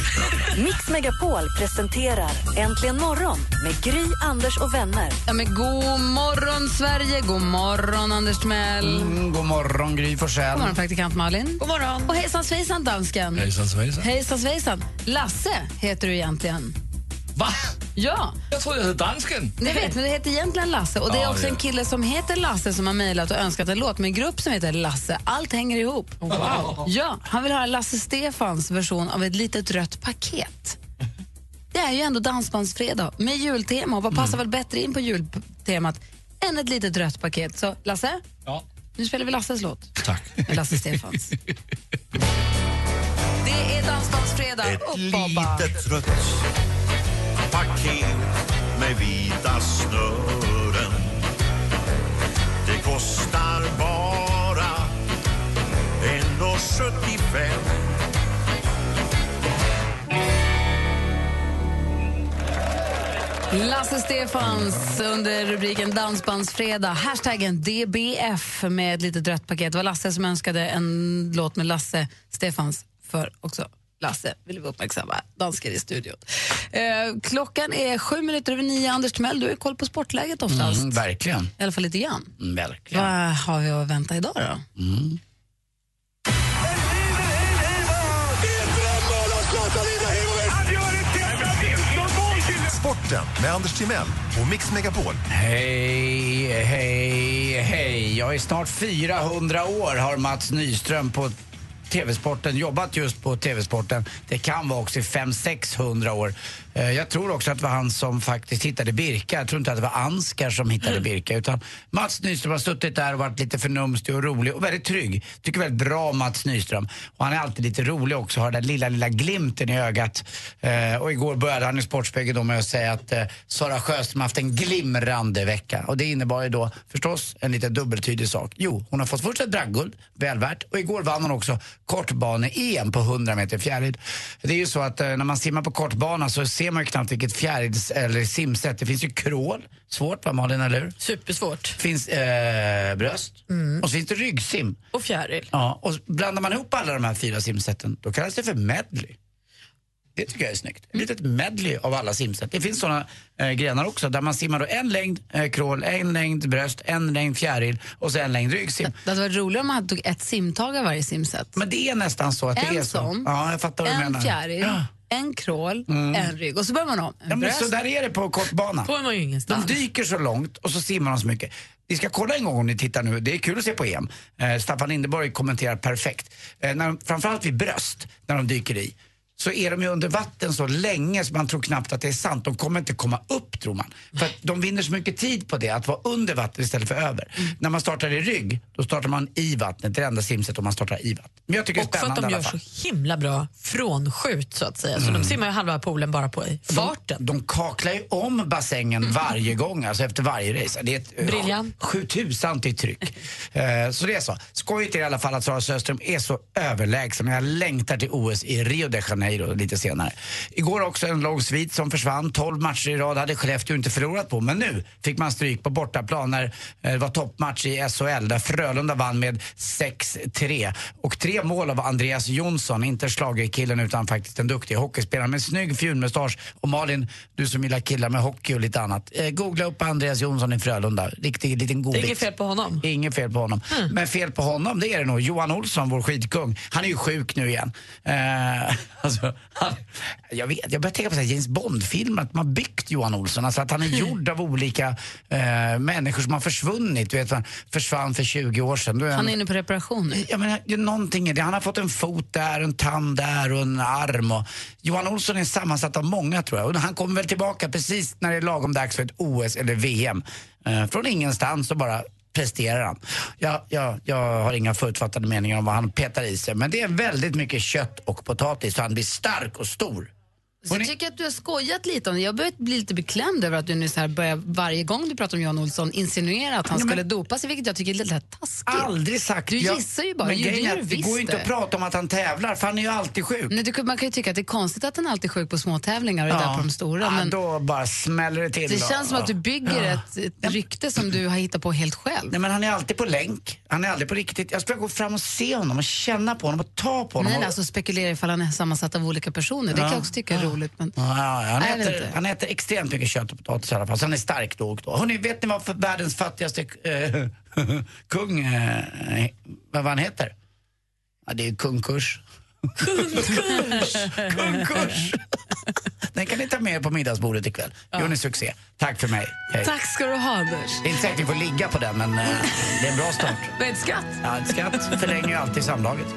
Mix Megapol presenterar Äntligen morgon med Gry, Anders och vänner. Ja, men god morgon, Sverige! God morgon, Anders Timell. Mm, god morgon, Gry Forssell. God morgon, praktikant Malin. God morgon. Och hejsan svejsan, dansken. Hejsan svejsan. Hejsan svejsan. Lasse heter du egentligen. Va? Ja. Jag trodde jag hette dansken. Ni vet, men det heter egentligen Lasse. Och det är också ja. en kille som heter Lasse som har mejlat och önskat en låt med en grupp som heter Lasse. Allt hänger ihop. Wow. Ja, han vill höra Lasse Stefans version av ett litet rött paket. Det är ju ändå Dansbandsfredag med jultema. Och vad passar väl bättre in på jultemat än ett litet rött paket? Så Lasse, Ja. nu spelar vi Lasses låt. Tack. Med Lasse Stefans. Det är Dansbandsfredag. Ett Upp, Bobba. litet rött paket med vita snören. Det kostar bara 1,75. Lasse Stefans under rubriken Dansbandsfredag. Hashtaggen DBF med ett litet rött paket. Det var Lasse som önskade en låt med Lasse Stefans för också Lasse vill vi uppmärksamma, danskar i studion. Eh, klockan är sju minuter över nio. Anders Timell, du har koll på sportläget oftast. Mm, verkligen. I alla fall lite grann. Mm, verkligen. Vad har vi att vänta idag då? Mm. Sporten med Anders Timell och Mix Megapol. Hej, hej, hej. Jag är snart 400 år har Mats Nyström på TV-sporten jobbat just på TV-sporten. Det kan vara också i 500-600 år. Eh, Jag tror också att det var han som faktiskt hittade Birka. Jag tror inte att det var Anskar som hittade Birka. Utan Mats Nyström har suttit där och varit lite förnumstig och rolig och väldigt trygg. Tycker väldigt bra om Mats Nyström. Och han är alltid lite rolig också, har den lilla, lilla glimten i ögat. Eh, och igår började han i Sportspegeln då med att säga att eh, Sara Sjöström haft en glimrande vecka. Och det innebar ju då förstås en lite dubbeltydig sak. Jo, hon har fått först ett bragdguld, väl värt. Och igår vann hon också kortbane-EM på 100 meter fjäril. Det är ju så att när man simmar på kortbana så ser man ju knappt vilket fjärils eller simsätt. Det finns ju crawl, svårt va Malin, eller hur? Supersvårt. finns eh, bröst och så finns det ryggsim. Och fjäril. Ja, och blandar man ihop alla de här fyra simsätten då kallas det för medley. Det tycker jag är snyggt. Ett litet medley av alla simsätt. Det finns såna eh, grenar också där man simmar då en längd eh, crawl, en längd bröst, en längd fjäril och så en längd ryggsim. Det hade varit roligare om man tog ett simtag av varje simsätt. Men det är nästan så att det En är så. sån, Ja, jag fattar vad du en menar. fjäril, Ja. En crawl, Mm. en rygg och så börjar man om. Ja, men så där är det på kortbana. Får man ju De dyker så långt och så simmar de så mycket. Ni ska kolla en gång om ni tittar nu. Det är kul att se på EM. Eh, Staffan Lindeborg kommenterar perfekt. Eh, när, framförallt vid bröst, när de dyker i, så är de ju under vatten så länge så man tror knappt att det är sant. De kommer inte komma upp tror man. För att de vinner så mycket tid på det, att vara under vattnet istället för över. Mm. När man startar i rygg, då startar man i vattnet. Det är det enda simset om man startar i vattnet. Men jag tycker det Och är för att spännande de gör så himla bra frånskjut så att säga. Så Mm. de simmar ju halva poolen bara på i farten. De, de kaklar ju om bassängen varje gång, alltså efter varje race. Det är ett Briljant. sjutusan i tryck. Eh, så det är så. Skojigt är i alla fall att Sara Sjöström är så överlägsen. Jag längtar till OS i Rio de Janeiro lite senare. Igår också en lång svit som försvann. 12 matcher i rad hade Skellefteå inte förlorat på. Men nu fick man stryk på bortaplan när eh, det var toppmatch i SHL där Frölunda vann med 6-3. Och tre mål av Andreas Jonsson, inte schlagerkillen utan faktiskt en duktig hockeyspelare med snygg fjunmustasch. Och Malin, du som gillar killar med hockey och lite annat. Eh, googla upp Andreas Jonsson i Frölunda. Riktig liten Det godbit. är inget fel på honom. Inget fel på honom. Men fel på honom, det är det nog. Johan Olsson, vår skidkung. Han är ju sjuk nu igen. Eh, alltså, han, jag vet, jag börjar tänka på så här James Bond-filmer, att man byggt Johan Olsson. Alltså att han är gjord av olika eh, människor som har försvunnit. Du vet, han försvann för 20 år sedan. Är Han är inne på reparation nu. Ja, men det är någonting i det. Han har fått en fot där, en tand där och en arm. Och Johan Olsson är sammansatt av många tror jag. Och han kommer väl tillbaka precis när det är lagom dags för ett OS eller VM. Eh, från ingenstans och bara presterar han. Jag, jag, jag har inga förutfattade meningar om vad han petar i sig. Men det är väldigt mycket kött och potatis så han blir stark och stor. Så jag tycker att du har skojat lite om det. Jag börjar bli lite beklämd över att du nu så här börjar varje gång du pratar om Jan Olsson insinuera att han Nej, skulle dopa sig, vilket jag tycker är lite taskigt. Aldrig sagt. Du Jag- gissar ju bara. Men grejen är att det går ju inte att prata om att han tävlar, för han är ju alltid sjuk. Nej, du, man kan ju tycka att det är konstigt att han alltid är sjuk på små tävlingar och är där på de stora. Ja, Men då bara smäller det till. det då. känns som att du bygger Ja. ett, ett rykte som du har hittat på helt själv. Nej, men han är alltid på länk. Han är aldrig på riktigt. Jag skulle gå fram och se honom och känna på honom och ta på honom. Nej, och... alltså spekulera ifall han är sammansatt av olika personer. Det kan Ja. jag också tycka är roligt. Men... Ja, ja, han, Nej, äter, inte. han äter extremt mycket kött och potatis i alla fall, så han är stark och då. Hörrni, vet ni vad för världens fattigaste eh, kung, eh, vad han heter? Ja, det är kung Kurs. Kungkurs! Kungkurs! Den kan ni ta med er på middagsbordet ikväll. Gör ni succé. Tack för mig. Hej. Tack ska du ha, Anders. Det är inte säkert vi får ligga på den, men eh, det är en bra start. Är ett skratt? Ja, ett skratt förlänger ju alltid samlaget.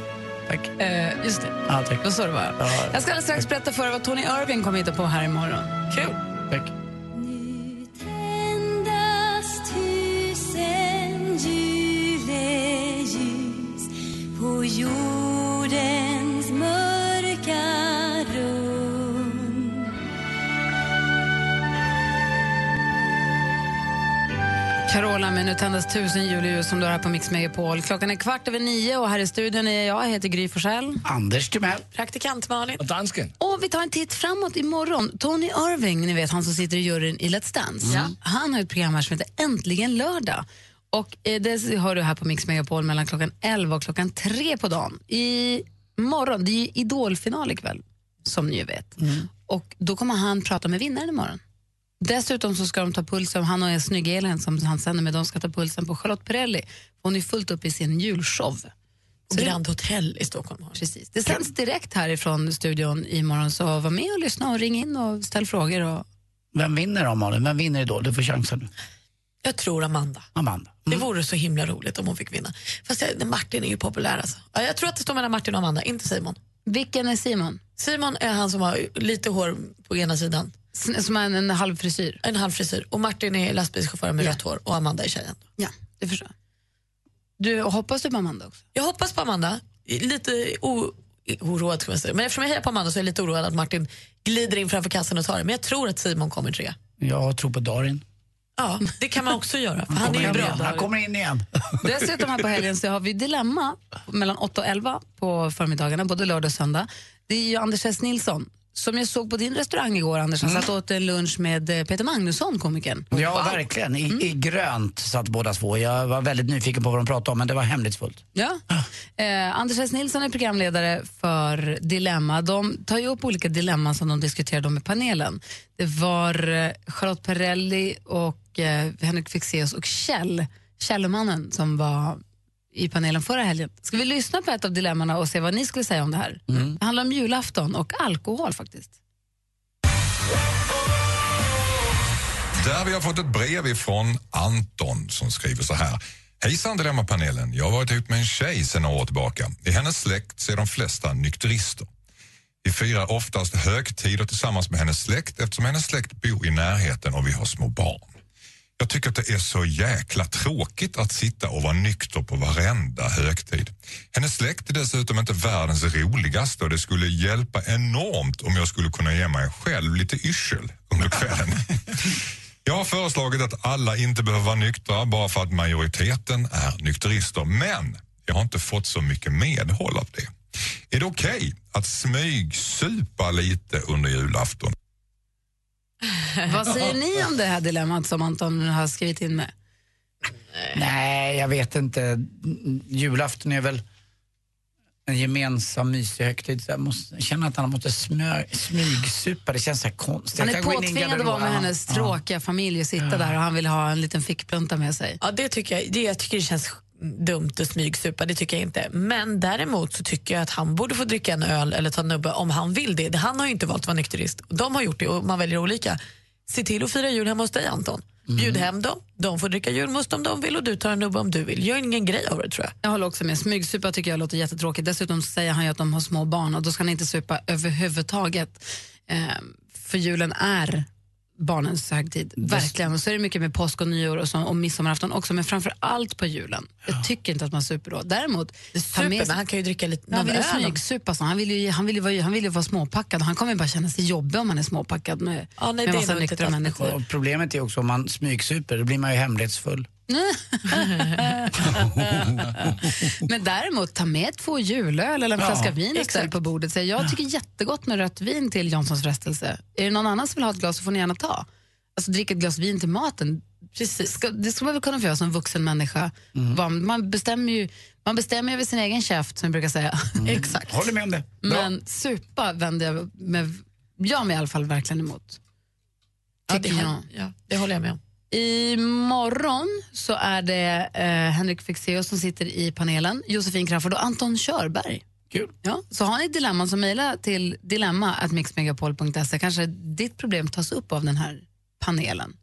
Tack. Eh, just det. Ja, tack. Så det var. Ja. Jag ska alldeles strax berätta för er vad Tony Irving kommer hitta på här imorgon. Kul! Tack. På jordens Carola med Nu tändas tusen juleljus som du har här på Mix Megapol. Klockan är kvart över nio och här i studion är jag, jag heter Gry Forssell. Anders Timell. Praktikant Malin. Och dansken. Och vi tar en titt framåt imorgon. Tony Irving, ni vet han som sitter i juryn i Let's Dance. Ja. Han har ett program här som heter Äntligen lördag. Och eh, det har du här på Mix Megapol mellan klockan 11 och klockan 3 på dagen. I morgon, det är ju idolfinal ikväll, som ni ju vet. Och då kommer han prata med vinnaren imorgon. Dessutom så ska de ta pulsen, han och en snygg Elin som han sänder med, de ska ta pulsen på Charlotte Perrelli. Hon är fullt upp i sin julshow. På Grand Hotel i Stockholm. Precis. Det sänds direkt härifrån studion imorgon, så var med och lyssna och ring in och ställ frågor. Och... Vem vinner då, Malin? Vem vinner Idol? Du får chansen nu. Jag tror Amanda. Amanda. Det vore så himla roligt om hon fick vinna. Fast jag, Martin är ju populär alltså. Ja, jag tror att det står mellan Martin och Amanda, inte Simon. Vilken är Simon? Simon är han som har lite hår på ena sidan. Som en, en halv frisyr? En halv frisyr. Och Martin är lastbilschauffören med Ja. rött hår och Amanda är tjejen. Ja, det förstår jag. Du, hoppas du på Amanda också? Jag hoppas på Amanda. Lite o, oroad ska man säga. Men eftersom jag hejar på Amanda så är jag lite oroad att Martin glider in framför kassan och tar det. Men jag tror att Simon kommer tre. Jag tror på Darin. Ja, det kan man också göra. För han är bra. igen. Han kommer in igen. Dessutom här på helgen så har vi Dilemma mellan 8 och 11 på förmiddagarna, både lördag och söndag. Det är ju Anders S. Nilsson som jag såg på din restaurang igår, Anders. Han satt och åt en lunch med eh, Peter Magnusson, komikern. Ja, verkligen. I, I grönt satt båda två. Jag var väldigt nyfiken på vad de pratade om, men det var hemlighetsfullt. Ja. Eh, Anders S. Nilsson är programledare för Dilemma. De tar ju upp olika dilemman som de diskuterade med panelen. Det var eh, Charlotte Perrelli och eh, Henrik Fexeus och Kjell, Kjellmannen, som var i panelen förra helgen. Ska vi lyssna på ett av dilemmana och se vad ni skulle säga om det här? Det handlar om julafton och alkohol faktiskt. Där vi har fått ett brev ifrån Anton som skriver så här. Hejsan Dilemmapanelen. Jag har varit ihop med en tjej sedan några år tillbaka. I hennes släkt så är de flesta nykterister. Vi firar oftast högtider tillsammans med hennes släkt eftersom hennes släkt bor i närheten och vi har små barn. Jag tycker att det är så jäkla tråkigt att sitta och vara nykter på varenda högtid. Hennes släkt är dessutom inte världens roligaste och det skulle hjälpa enormt om jag skulle kunna ge mig själv lite yrsel under kvällen. Jag har föreslagit att alla inte behöver vara nyktra bara för att majoriteten är nykterister. Men jag har inte fått så mycket medhåll av det. Är det okej att smygsupa lite under julafton? Vad säger ni om det här dilemmat som Anton har skrivit in med? Nej, jag vet inte. Julafton är väl en gemensam mysig högtid. Så jag måste, känner att han måste smö, smygsupa. Det känns så här konstigt. Han är påtvingad att vara med hennes Ja. tråkiga familj och sitta där och han vill ha en liten fickplunta med sig. Ja, det tycker jag, det, jag tycker det känns dumt att smygsupa, det tycker jag inte. Men däremot så tycker jag att han borde få dricka en öl eller ta en nubbe om han vill det. Han har ju inte valt att vara nykterist. De har gjort det och man väljer olika. Se till att fira jul hemma hos dig Anton. Bjud hem dem, de får dricka julmust om de vill och du tar en nubbe om du vill. Gör ingen grej av det tror jag. Jag håller också med. Smygsupa tycker jag låter jättetråkigt. Dessutom säger han ju att de har små barn och då ska han inte supa överhuvudtaget. Eh, för julen är barnens högtid. Verkligen. Och så är det mycket med påsk och nyår och, så, och midsommarafton också, men framför allt på julen. Jag tycker inte att man super då. Däremot, super, med men han kan ju dricka lite han vill ju smygsupa. så Han vill ju, han vill ju, vara, han vill ju vara småpackad. Han kommer ju bara känna sig jobbig om han är småpackad med, Ja, nej, med det är massa nyktra människor. Och problemet är också om man smygsuper, då blir man ju hemlighetsfull. Men däremot, ta med två julöl eller en Ja, flaska vin och ställ på bordet. Säg, jag tycker jättegott med rött vin till Janssons frestelse. Är det någon annan som vill ha ett glas så får ni gärna ta. Alltså dricka ett glas vin till maten. Precis. Ska, det ska man väl kunna få göra som vuxen människa. Mm. Man bestämmer ju man bestämmer över sin egen käft, som jag brukar säga. Exakt. Håller med om det. Bra. Men supa vänder jag, med, jag mig i alla fall verkligen emot. Ja, det, jag. ja, det håller jag med om. Imorgon så är det eh, Henrik Fexeus som sitter i panelen, Josefin Crafoord och Anton Körberg. Kul. Ja, så har ni dilemman så mejla till dilemma.mixmegapol.se. Kanske ditt problem tas upp av den här panelen.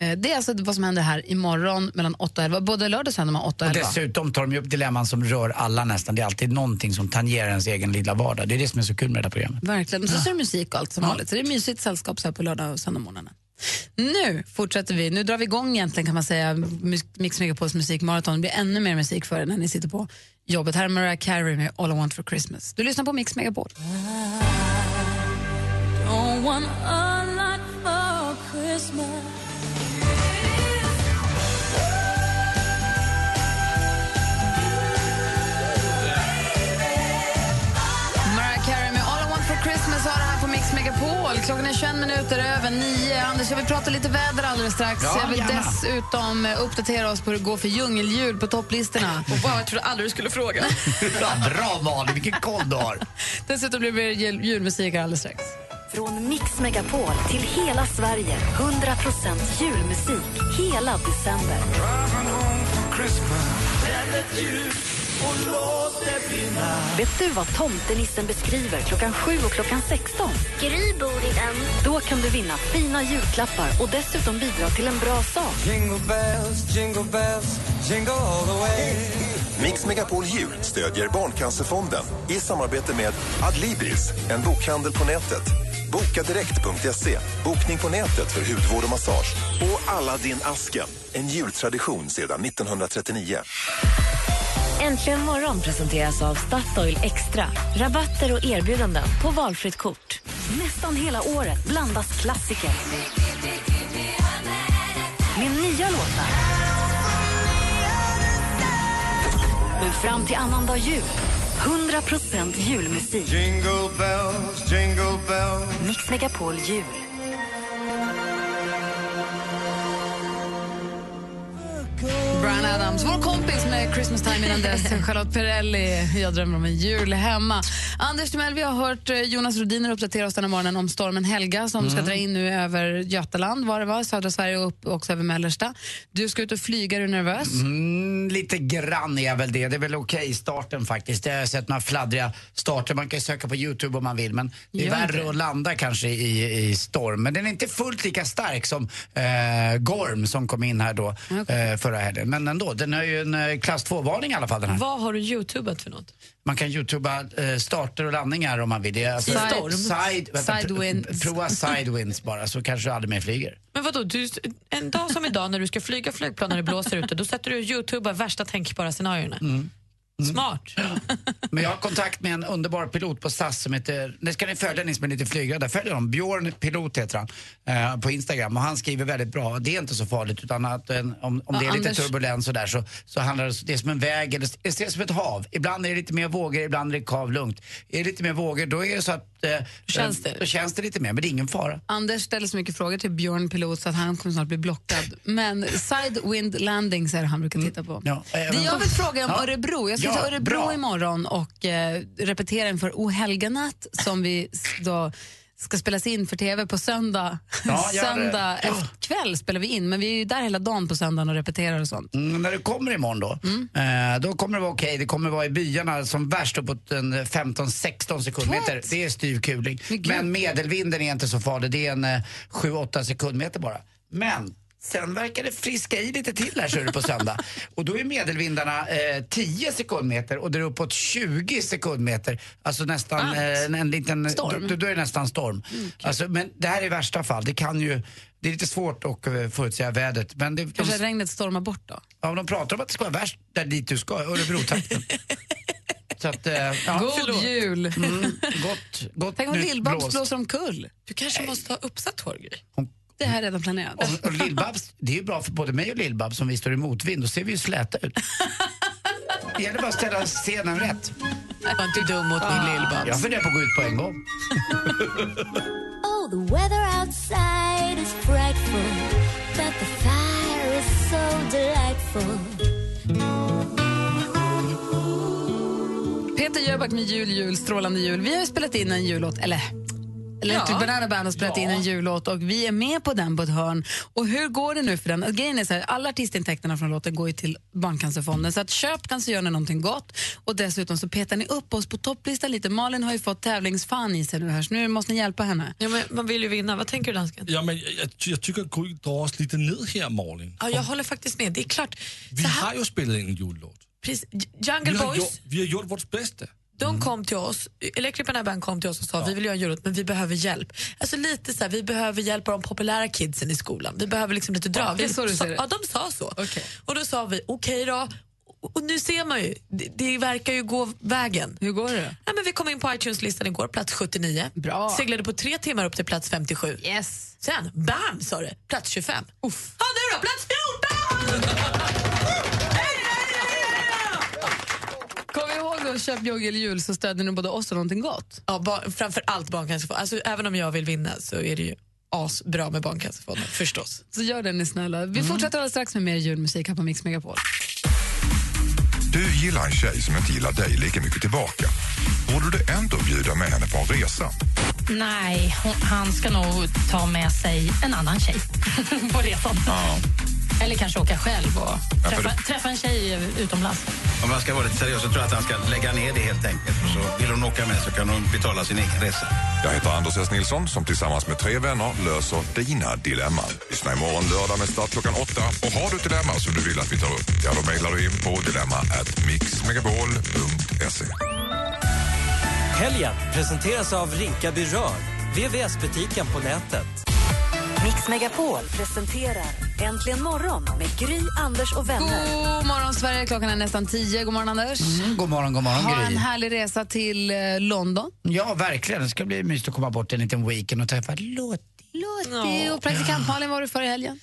Eh, det är alltså vad som händer här imorgon mellan 8 och 11. Både lördag och söndag mellan 8 och Och 11. dessutom tar de ju upp dilemman som rör alla nästan. Det är alltid någonting som tangerar ens egen lilla vardag. Det är det som är så kul med det här programmet. Verkligen. Och så, är det musik och allt som vanligt. Så det är mysigt sällskap så här på lördag och söndagmorgnarna. Nu fortsätter vi. Nu drar vi igång egentligen kan man säga Mix Megapols musikmaraton. Det blir ännu mer musik för er när ni sitter på jobbet. Här är Mariah Carey med All I Want For Christmas. Du lyssnar på Mix Megapol. Don't want a lot for Christmas. Megapol. Klockan är 21 minuter över nio. Anders, jag vill prata lite väder alldeles strax. Ja, jag vill gärna. dessutom eh, uppdatera oss på hur det går för djungeldjur på topplistorna. Och bara, jag trodde aldrig du skulle fråga. Bra, bra Malin, vilken koll du har. Dessutom blir det jul- julmusik alldeles strax. Från Mix Megapol till hela Sverige. 100% julmusik hela december. Vet du vad tomtenissen beskriver klockan 7 och klockan 16? Gry bor i den. Då kan du vinna fina julklappar och dessutom bidra till en bra sak. Jingle bells, jingle bells, jingle all the way. Mix Megapol Jul stödjer Barncancerfonden i samarbete med Adlibris, en bokhandel på nätet. Bokadirekt.se, bokning på nätet för hudvård och massage. Och Aladdin Asken, en jultradition sedan 1939. Äntligen morgon presenteras av Statoil Extra. Rabatter och erbjudanden på valfritt kort. Nästan hela året blandas klassiker med nya låtar. Men fram till annandag jul, 100% julmusik. Jingle bells, jingle bells. Mix Megapol Jul. Brian Adams, vår kompis med Christmas time innan dess. Charlotte Perrelli, jag drömmer om en jul hemma. Anders Timell, vi har hört eh, Jonas Rodiner uppdatera oss den här morgonen om stormen Helga som ska Mm. dra in nu över Götaland, var det var, södra Sverige och upp också över mellersta. Du ska ut och flyga, är du nervös? Mm, lite grann är jag väl det. Det är väl okej i starten faktiskt. Jag har sett några fladdriga starter. Man kan söka på Youtube om man vill. Men det är värre att landa kanske i, i storm. Men den är inte fullt lika stark som eh, Gorm som kom in här då eh, förra helgen. Men ändå, den har ju en eh, klass 2-varning i alla fall den här. Vad har du youtubat för något? Man kan youtuba eh, starter och landningar om man vill. Det är alltså, storm? Side, vänta, Sidewinds. Prova sidewinds bara så kanske du aldrig mer flyger. Men vadå, du, en dag som idag när du ska flyga flygplan när det blåser ute, då sätter du och youtubar värsta tänkbara scenarierna. Mm. Smart. Men jag har kontakt med en underbar pilot på SAS som heter, det ska ni följa ni som är lite flygrädda, följ honom, Björn Pilot heter han, eh, på Instagram och han skriver väldigt bra, det är inte så farligt utan att en, om, om Ja, det är lite turbulens och där så, så handlar det, det är som en väg, eller det är som ett hav. Ibland är det lite mer vågor, ibland är det kav lugnt. Är det lite mer vågor då är det så att eh, Känns det? då känns det lite mer, men det är ingen fara. Anders ställer så mycket frågor till Björn Pilot så att han kommer snart bli blockad. Men Sidewind Landings är det han brukar titta på. Ja, Det även- jag vill fråga om Ja. Örebro. Jag ska Ja, till Örebro bra. imorgon och eh, repetera inför O helganatt som vi då ska spelas in för tv på söndag. Ja, söndag Ja. kväll spelar vi in, men vi är ju där hela dagen på söndagen och repeterar och sånt. Mm, när du kommer imorgon då, eh, då kommer det vara okej. Det kommer vara i byarna som värst uppåt en 15-16 sekundmeter. What? Det är styv kuling. Men medelvinden är inte så farlig. Det är en eh, 7-8 sekundmeter bara. Men Sen verkar det friska i lite till här ser du på söndag. Och då är medelvindarna eh, 10 sekundmeter och det är uppåt 20 sekundmeter. Alltså nästan eh, en, en liten... Storm. Då, då är det nästan storm. alltså, men det här är värsta fall. Det kan ju... Det är lite svårt att eh, förutsäga vädret. Men det, Kanske de, regnet stormar bort då? ja, de pratar om att det ska vara värst där dit du ska, Örebrotrakten. Så att, eh, ja, God förlåt. jul! Mm, gott, gott Tänk om Lill-Babs blåser omkull. Du kanske måste ha uppsatt hår, Gry. Det här är redan planerat. Och, och Lill-Babs, det är ju bra för både mig och Lill-Babs om vi står i motvind. Då ser vi ju släta ut. Det gäller bara att ställa scenen rätt. Jag var inte dum mot min Lill-Babs. Jag funderar på att gå ut på en gång. The weather outside is frightful, but the fire is so delightful. Peter Jöback med Jul, jul, strålande jul. Vi har ju spelat in en jullåt, eller Electric Ja. Banana Band har spelat in en jullåt och vi är med på den på ett hörn. Och hur går det nu för den? Grejen är så här, alla artistintäkterna från låten går ju till Barncancerfonden så att köp den så gör ni någonting gott och dessutom så petar ni upp oss på topplistan lite. Malin har ju fått tävlingsfan i sig nu här så nu måste ni hjälpa henne. Ja, men man vill ju vinna. Vad tänker du, dansken? Ja, men jag, jag tycker att Gry drar oss lite ned här, Malin. Ja, jag håller faktiskt med. Det är klart. Vi har ju spelat in en jullåt. Precis. Jungle Vi har, Boys, gjort, vi har gjort vårt bästa. De kom till oss. Electric Banana kom till oss och sa vi vill göra en jullåt men vi behöver hjjälp. Alltså lite så här, vi behöver hjälp av de populära kidsen i skolan. Vi behöver liksom lite drag. är så det? Ja, de sa så. Och då sa vi okej då. Och nu ser man ju, det, det verkar ju gå vägen. Hur går det? Ja, men vi kom in på iTunes-listan igår, plats 79. Bra. Seglade på tre timmar upp till plats 57. Yes. Sen, bam sa det, plats 25. Uff. Ja, nu då, plats 14! Att köp jogg eller jul så stödjer ni både oss och någonting gott. Ja, bar, framför allt Barncancerfonden. Alltså, även om jag vill vinna så är det ju asbra med Barncancerfonden, förstås. Så gör det ni snälla. Vi fortsätter alldeles strax med mer julmusik här på Mix Megapol. Du gillar en tjej som inte gillar dig lika mycket tillbaka. Borde du ändå bjuda med henne på en resa? Nej, hon, han ska nog ta med sig en annan tjej på resan. Eller kanske åka själv och träffa, det- träffa en tjej utomlands. Om man ska vara lite seriös så tror jag att han ska lägga ner det helt enkelt. Och så vill hon åka med så kan hon betala sin egen resa. Jag heter Anders S. Nilsson som tillsammans med tre vänner löser dina dilemman. Lyssna imorgon lördag med start klockan åtta. Och har du ett dilemma som du vill att vi tar upp, ja då mejlar du in på dilemma at mixmegapol.se. Helgen presenteras av Rinkaby Rör, VVS-butiken på nätet. Mix Megapol presenterar Äntligen morgon med Gry, Anders och vänner. God morgon Sverige, klockan är nästan tio. God morgon Anders. Mm, god morgon, god morgon Ha en Gry. härlig resa till eh, London. Ja, verkligen. Det ska bli mysigt att komma bort en liten weekend och träffa Lottie. Lottie och praktikant Malin, var du för i helgen?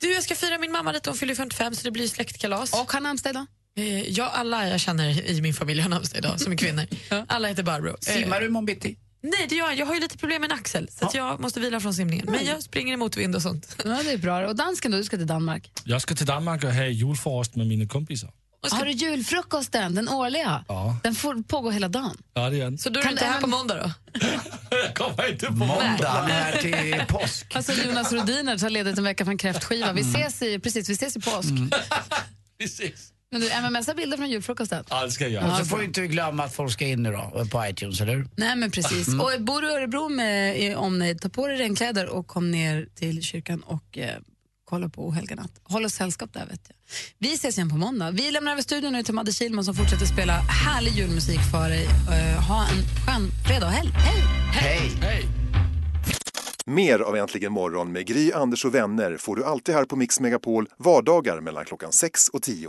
Du, jag ska fira min mamma lite. Hon fyller 55 så det blir släktkalas. Och har namnsdag idag? Eh, Ja, alla jag känner i min familj har namnsdag idag som är kvinnor. Alla heter Barbro. Eh, Simmar du imorgon bitti? Nej, det gör jag. Jag har ju lite problem med en axel så att jag måste vila från simningen. Men jag springer i motvind och sånt. Ja, det är bra. Och dansken då, du ska till Danmark. Jag ska till Danmark och ha julfrost med mina kompisar. Har du julfrukosten, den årliga? Ja. Den får pågå hela dagen. Ja, det är den. Så då är Kan du inte det- här på måndag då? Jag kommer inte på Måndag är till påsk. Alltså Jonas Rodiner tar ledigt en vecka från kräftskiva. Vi ses i, precis, vi ses i påsk. Precis. Men du, MMSar bilder från julfrukosten? Ja, det ska jag Och göra. så får du inte glömma att folk ska in nu då, på iTunes, eller hur? Nej men precis. Mm. Och bor du i Örebro med omnejd, ta på dig regnkläder och kom ner till kyrkan och eh, kolla på ohelganatt. Håll oss sällskap där vet jag. Vi ses igen på måndag. Vi lämnar över studion nu till Madde Kihlman som fortsätter spela härlig julmusik för dig. Eh, ha en skön fredag och helg. Hej! Hej! Mer av Äntligen morgon med Gry, Anders och vänner får du alltid här på Mix Megapol vardagar mellan klockan 6 och 10.